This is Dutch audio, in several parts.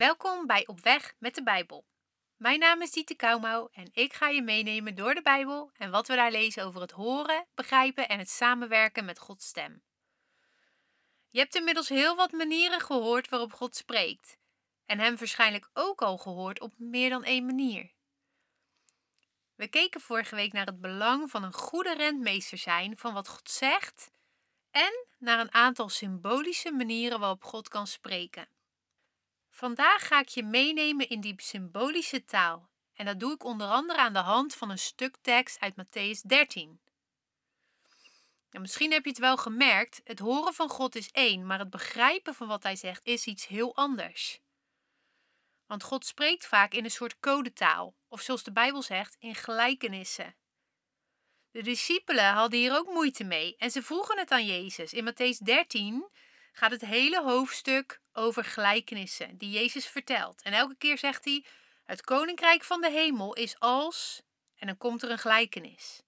Welkom bij Op Weg met de Bijbel. Mijn naam is Dieter Kouwmouw en ik ga je meenemen door de Bijbel en wat we daar lezen over het horen, begrijpen en het samenwerken met Gods stem. Je hebt inmiddels heel wat manieren gehoord waarop God spreekt en hem waarschijnlijk ook al gehoord op meer dan één manier. We keken vorige week naar het belang van een goede rentmeester zijn van wat God zegt en naar een aantal symbolische manieren waarop God kan spreken. Vandaag ga ik je meenemen in die symbolische taal en dat doe ik onder andere aan de hand van een stuk tekst uit Matthäus 13. Nou, misschien heb je het wel gemerkt, het horen van God is één, maar het begrijpen van wat hij zegt is iets heel anders. Want God spreekt vaak in een soort codetaal, of zoals de Bijbel zegt, in gelijkenissen. De discipelen hadden hier ook moeite mee en ze vroegen het aan Jezus. In Matthäus 13 gaat het hele hoofdstuk over gelijkenissen die Jezus vertelt. En elke keer zegt hij: Het koninkrijk van de hemel is als. En dan komt er een gelijkenis.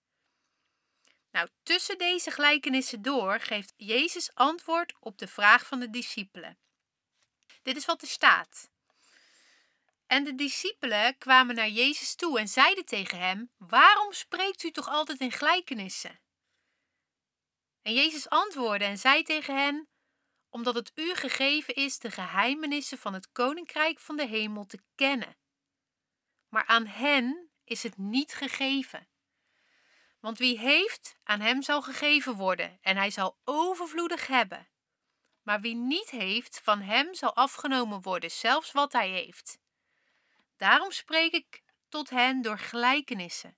Nou, tussen deze gelijkenissen door geeft Jezus antwoord op de vraag van de discipelen. Dit is wat er staat. En de discipelen kwamen naar Jezus toe en zeiden tegen hem: Waarom spreekt u toch altijd in gelijkenissen? En Jezus antwoordde en zei tegen hen: Omdat het u gegeven is de geheimenissen van het koninkrijk van de hemel te kennen. Maar aan hen is het niet gegeven. Want wie heeft, aan hem zal gegeven worden, en hij zal overvloedig hebben. Maar wie niet heeft, van hem zal afgenomen worden, zelfs wat hij heeft. Daarom spreek ik tot hen door gelijkenissen,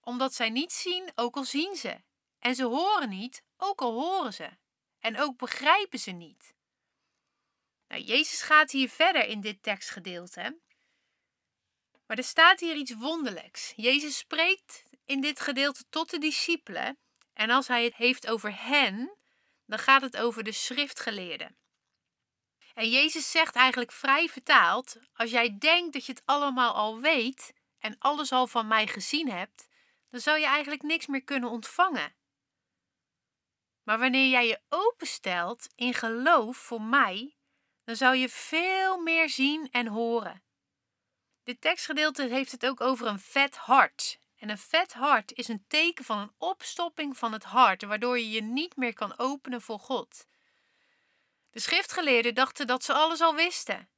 omdat zij niet zien, ook al zien ze, en ze horen niet, ook al horen ze, en ook begrijpen ze niet. Nou, Jezus gaat hier verder in dit tekstgedeelte. Maar er staat hier iets wonderlijks. Jezus spreekt in dit gedeelte tot de discipelen. En als hij het heeft over hen, dan gaat het over de schriftgeleerden. En Jezus zegt eigenlijk vrij vertaald: Als jij denkt dat je het allemaal al weet en alles al van mij gezien hebt, dan zou je eigenlijk niks meer kunnen ontvangen. Maar wanneer jij je openstelt in geloof voor mij, dan zou je veel meer zien en horen. Dit tekstgedeelte heeft het ook over een vet hart. En een vet hart is een teken van een opstopping van het hart, waardoor je je niet meer kan openen voor God. De schriftgeleerden dachten dat ze alles al wisten.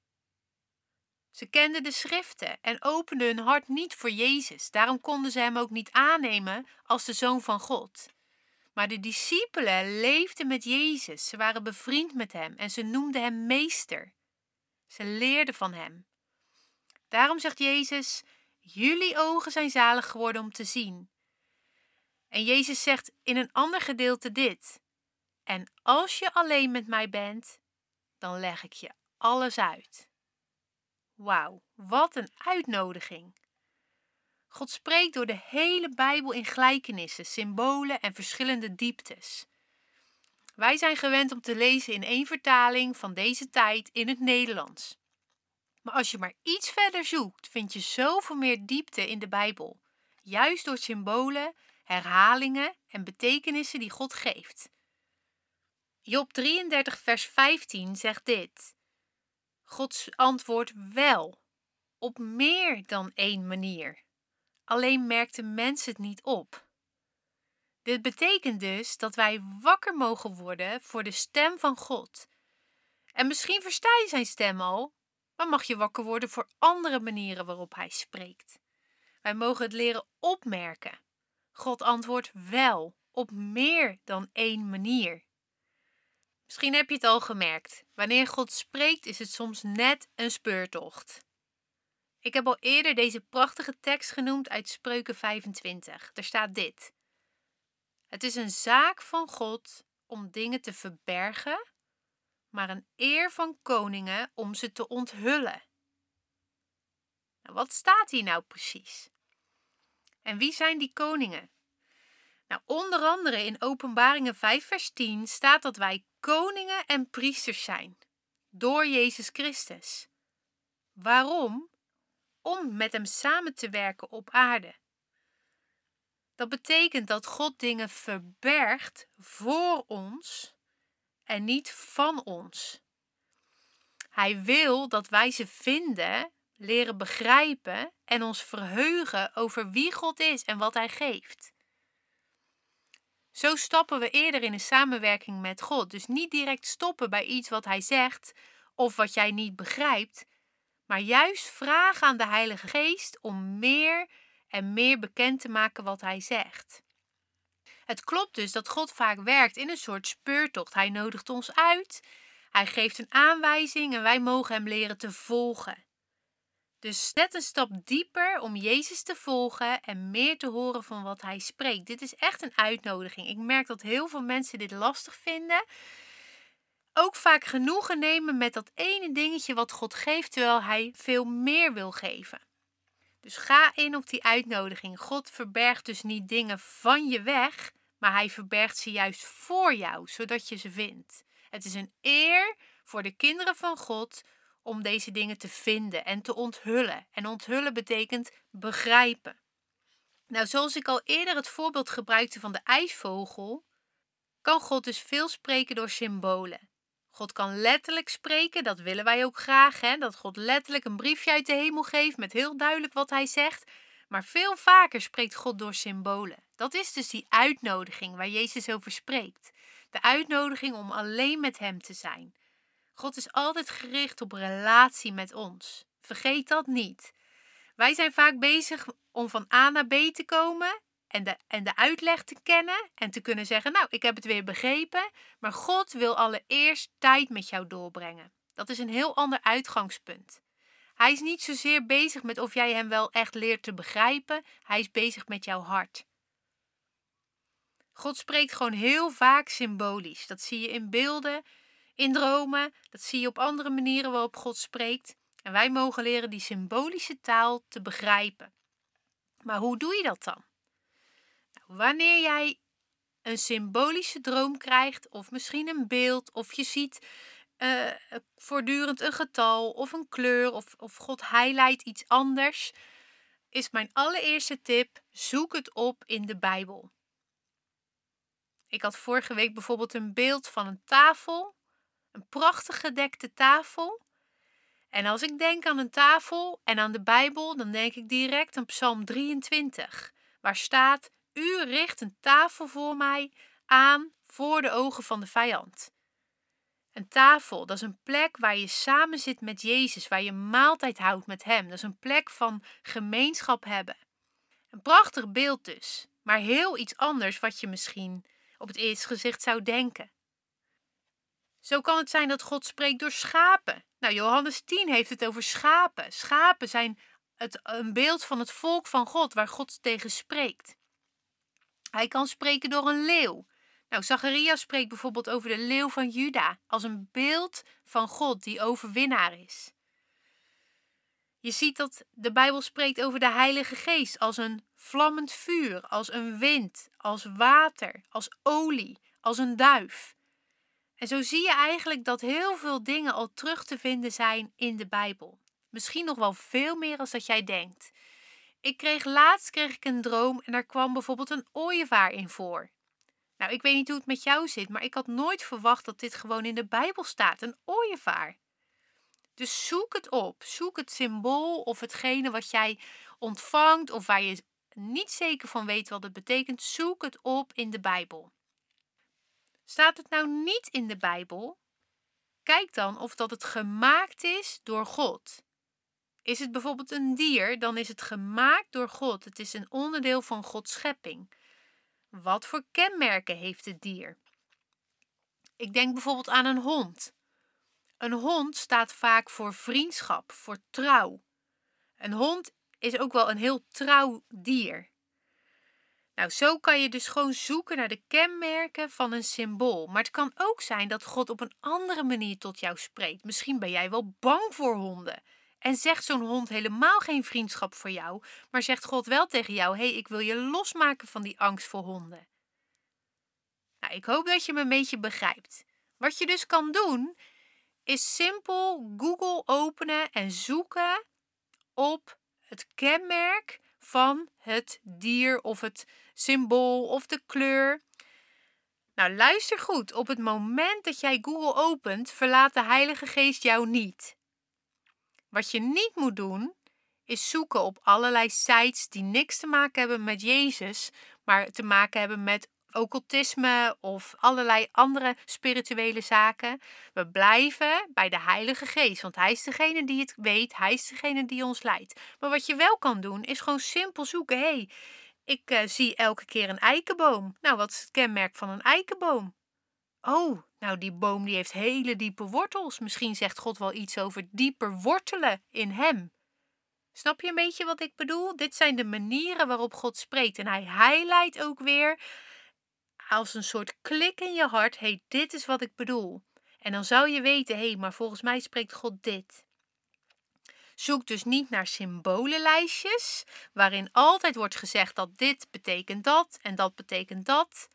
Ze kenden de schriften en openden hun hart niet voor Jezus. Daarom konden ze hem ook niet aannemen als de zoon van God. Maar de discipelen leefden met Jezus. Ze waren bevriend met hem en ze noemden hem meester. Ze leerden van hem. Daarom zegt Jezus: Jullie ogen zijn zalig geworden om te zien. En Jezus zegt in een ander gedeelte dit: En als je alleen met mij bent, dan leg ik je alles uit. Wauw, wat een uitnodiging! God spreekt door de hele Bijbel in gelijkenissen, symbolen en verschillende dieptes. Wij zijn gewend om te lezen in één vertaling van deze tijd in het Nederlands. Maar als je maar iets verder zoekt, vind je zoveel meer diepte in de Bijbel. Juist door symbolen, herhalingen en betekenissen die God geeft. Job 33, vers 15 zegt dit: Gods antwoord wel, op meer dan één manier. Alleen merkte mens het niet op. Dit betekent dus dat wij wakker mogen worden voor de stem van God. En misschien versta je zijn stem al, maar mag je wakker worden voor andere manieren waarop hij spreekt. Wij mogen het leren opmerken. God antwoordt wel op meer dan één manier. Misschien heb je het al gemerkt. Wanneer God spreekt is het soms net een speurtocht. Ik heb al eerder deze prachtige tekst genoemd uit Spreuken 25. Er staat dit: Het is een zaak van God om dingen te verbergen maar een eer van koningen om ze te onthullen. Nou, wat staat hier nou precies? En wie zijn die koningen? Nou, onder andere in Openbaringen 5, vers 10 staat dat wij koningen en priesters zijn door Jezus Christus. Waarom? Om met Hem samen te werken op aarde. Dat betekent dat God dingen verbergt voor ons en niet van ons. Hij wil dat wij ze vinden, leren begrijpen en ons verheugen over wie God is en wat Hij geeft. Zo stappen we eerder in een samenwerking met God. Dus niet direct stoppen bij iets wat Hij zegt of wat jij niet begrijpt, maar juist vragen aan de Heilige Geest om meer en meer bekend te maken wat Hij zegt. Het klopt dus dat God vaak werkt in een soort speurtocht. Hij nodigt ons uit, hij geeft een aanwijzing en wij mogen Hem leren te volgen. Dus zet een stap dieper om Jezus te volgen en meer te horen van wat Hij spreekt. Dit is echt een uitnodiging. Ik merk dat heel veel mensen dit lastig vinden. Ook vaak genoegen nemen met dat ene dingetje wat God geeft, terwijl Hij veel meer wil geven. Dus ga in op die uitnodiging. God verbergt dus niet dingen van je weg, maar Hij verbergt ze juist voor jou, zodat je ze vindt. Het is een eer voor de kinderen van God om deze dingen te vinden en te onthullen. En onthullen betekent begrijpen. Nou, zoals ik al eerder het voorbeeld gebruikte van de ijsvogel, kan God dus veel spreken door symbolen. God kan letterlijk spreken, dat willen wij ook graag, hè? dat God letterlijk een briefje uit de hemel geeft met heel duidelijk wat hij zegt. Maar veel vaker spreekt God door symbolen. Dat is dus die uitnodiging waar Jezus over spreekt. De uitnodiging om alleen met Hem te zijn. God is altijd gericht op relatie met ons. Vergeet dat niet. Wij zijn vaak bezig om van A naar B te komen en de, en de uitleg te kennen en te kunnen zeggen: Nou, ik heb het weer begrepen. Maar God wil allereerst tijd met jou doorbrengen. Dat is een heel ander uitgangspunt. Hij is niet zozeer bezig met of jij hem wel echt leert te begrijpen, hij is bezig met jouw hart. God spreekt gewoon heel vaak symbolisch. Dat zie je in beelden, in dromen, dat zie je op andere manieren waarop God spreekt. En wij mogen leren die symbolische taal te begrijpen. Maar hoe doe je dat dan? Wanneer jij een symbolische droom krijgt, of misschien een beeld, of je ziet uh, voortdurend een getal of een kleur, of, of God highlight iets anders, is mijn allereerste tip: zoek het op in de Bijbel. Ik had vorige week bijvoorbeeld een beeld van een tafel, een prachtig gedekte tafel. En als ik denk aan een tafel en aan de Bijbel, dan denk ik direct aan Psalm 23, waar staat: U richt een tafel voor mij aan voor de ogen van de vijand. Een tafel, dat is een plek waar je samen zit met Jezus, waar je maaltijd houdt met Hem. Dat is een plek van gemeenschap hebben. Een prachtig beeld dus, maar heel iets anders wat je misschien op het eerste gezicht zou denken. Zo kan het zijn dat God spreekt door schapen. Nou, Johannes 10 heeft het over schapen. Schapen zijn het, een beeld van het volk van God, waar God tegen spreekt. Hij kan spreken door een leeuw. Nou, Zacharias spreekt bijvoorbeeld over de leeuw van Juda als een beeld van God die overwinnaar is. Je ziet dat de Bijbel spreekt over de Heilige Geest als een vlammend vuur, als een wind, als water, als olie, als een duif. En zo zie je eigenlijk dat heel veel dingen al terug te vinden zijn in de Bijbel. Misschien nog wel veel meer als dat jij denkt. Ik kreeg laatst kreeg ik een droom en daar kwam bijvoorbeeld een ooievaar in voor. Nou, ik weet niet hoe het met jou zit, maar ik had nooit verwacht dat dit gewoon in de Bijbel staat, een ooievaar. Dus zoek het op. Zoek het symbool of hetgene wat jij ontvangt of waar je niet zeker van weet wat het betekent. Zoek het op in de Bijbel. Staat het nou niet in de Bijbel? Kijk dan of dat het gemaakt is door God. Is het bijvoorbeeld een dier, dan is het gemaakt door God. Het is een onderdeel van Gods schepping. Wat voor kenmerken heeft het dier? Ik denk bijvoorbeeld aan een hond. Een hond staat vaak voor vriendschap, voor trouw. Een hond is ook wel een heel trouw dier. Nou, zo kan je dus gewoon zoeken naar de kenmerken van een symbool. Maar het kan ook zijn dat God op een andere manier tot jou spreekt. Misschien ben jij wel bang voor honden. En zegt zo'n hond helemaal geen vriendschap voor jou, maar zegt God wel tegen jou: hey, ik wil je losmaken van die angst voor honden. Nou, ik hoop dat je me een beetje begrijpt. Wat je dus kan doen, is simpel Google openen en zoeken op het kenmerk van het dier of het symbool of de kleur. Nou, luister goed. Op het moment dat jij Google opent, verlaat de Heilige Geest jou niet. Wat je niet moet doen, is zoeken op allerlei sites die niks te maken hebben met Jezus, maar te maken hebben met occultisme of allerlei andere spirituele zaken. We blijven bij de Heilige Geest, want Hij is degene die het weet, Hij is degene die ons leidt. Maar wat je wel kan doen, is gewoon simpel zoeken. Hey, ik uh, zie elke keer een eikenboom. Nou, wat is het kenmerk van een eikenboom? Oh, nou die boom die heeft hele diepe wortels. Misschien zegt God wel iets over dieper wortelen in hem. Snap je een beetje wat ik bedoel? Dit zijn de manieren waarop God spreekt. En hij highlight ook weer als een soort klik in je hart: hé, hey, dit is wat ik bedoel. En dan zou je weten: hé, hey, maar volgens mij spreekt God dit. Zoek dus niet naar symbolenlijstjes, waarin altijd wordt gezegd dat dit betekent dat en dat betekent dat.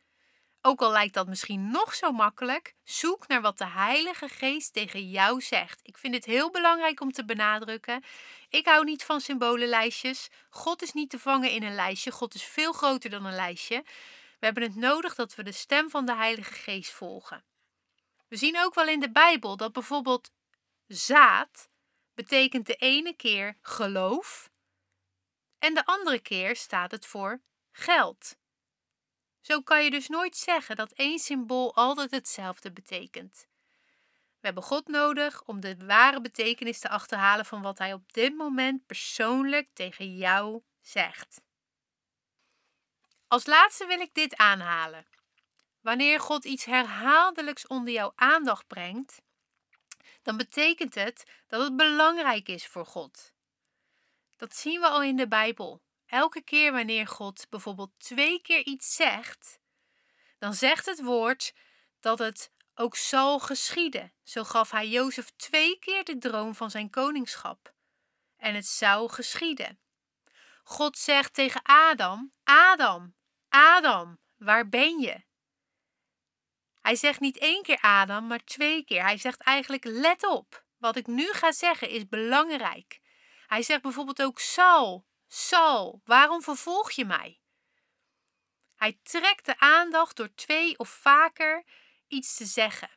Ook al lijkt dat misschien nog zo makkelijk, zoek naar wat de Heilige Geest tegen jou zegt. Ik vind het heel belangrijk om te benadrukken. Ik hou niet van symbolenlijstjes. God is niet te vangen in een lijstje. God is veel groter dan een lijstje. We hebben het nodig dat we de stem van de Heilige Geest volgen. We zien ook wel in de Bijbel dat bijvoorbeeld zaad betekent de ene keer geloof en de andere keer staat het voor geld. Zo kan je dus nooit zeggen dat één symbool altijd hetzelfde betekent. We hebben God nodig om de ware betekenis te achterhalen van wat Hij op dit moment persoonlijk tegen jou zegt. Als laatste wil ik dit aanhalen. Wanneer God iets herhaaldelijks onder jouw aandacht brengt, dan betekent het dat het belangrijk is voor God. Dat zien we al in de Bijbel. Elke keer wanneer God bijvoorbeeld twee keer iets zegt, dan zegt het woord dat het ook zal geschieden. Zo gaf hij Jozef twee keer de droom van zijn koningschap. En het zou geschieden. God zegt tegen Adam: Adam, Adam, waar ben je? Hij zegt niet één keer Adam, maar twee keer. Hij zegt eigenlijk: let op. Wat ik nu ga zeggen is belangrijk. Hij zegt bijvoorbeeld ook: Saul, Saul, waarom vervolg je mij? Hij trekt de aandacht door twee of vaker iets te zeggen.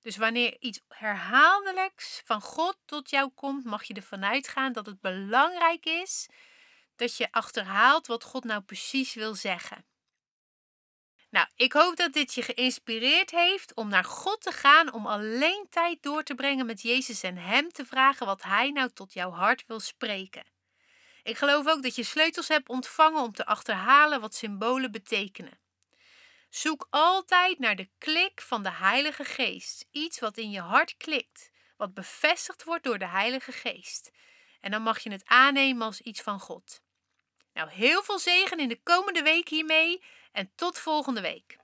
Dus wanneer iets herhaaldelijks van God tot jou komt, mag je ervan uitgaan dat het belangrijk is dat je achterhaalt wat God nou precies wil zeggen. Nou, ik hoop dat dit je geïnspireerd heeft om naar God te gaan, om alleen tijd door te brengen met Jezus en Hem te vragen wat Hij nou tot jouw hart wil spreken. Ik geloof ook dat je sleutels hebt ontvangen om te achterhalen wat symbolen betekenen. Zoek altijd naar de klik van de Heilige Geest, iets wat in je hart klikt, wat bevestigd wordt door de Heilige Geest. En dan mag je het aannemen als iets van God. Nou, heel veel zegen in de komende week hiermee en tot volgende week.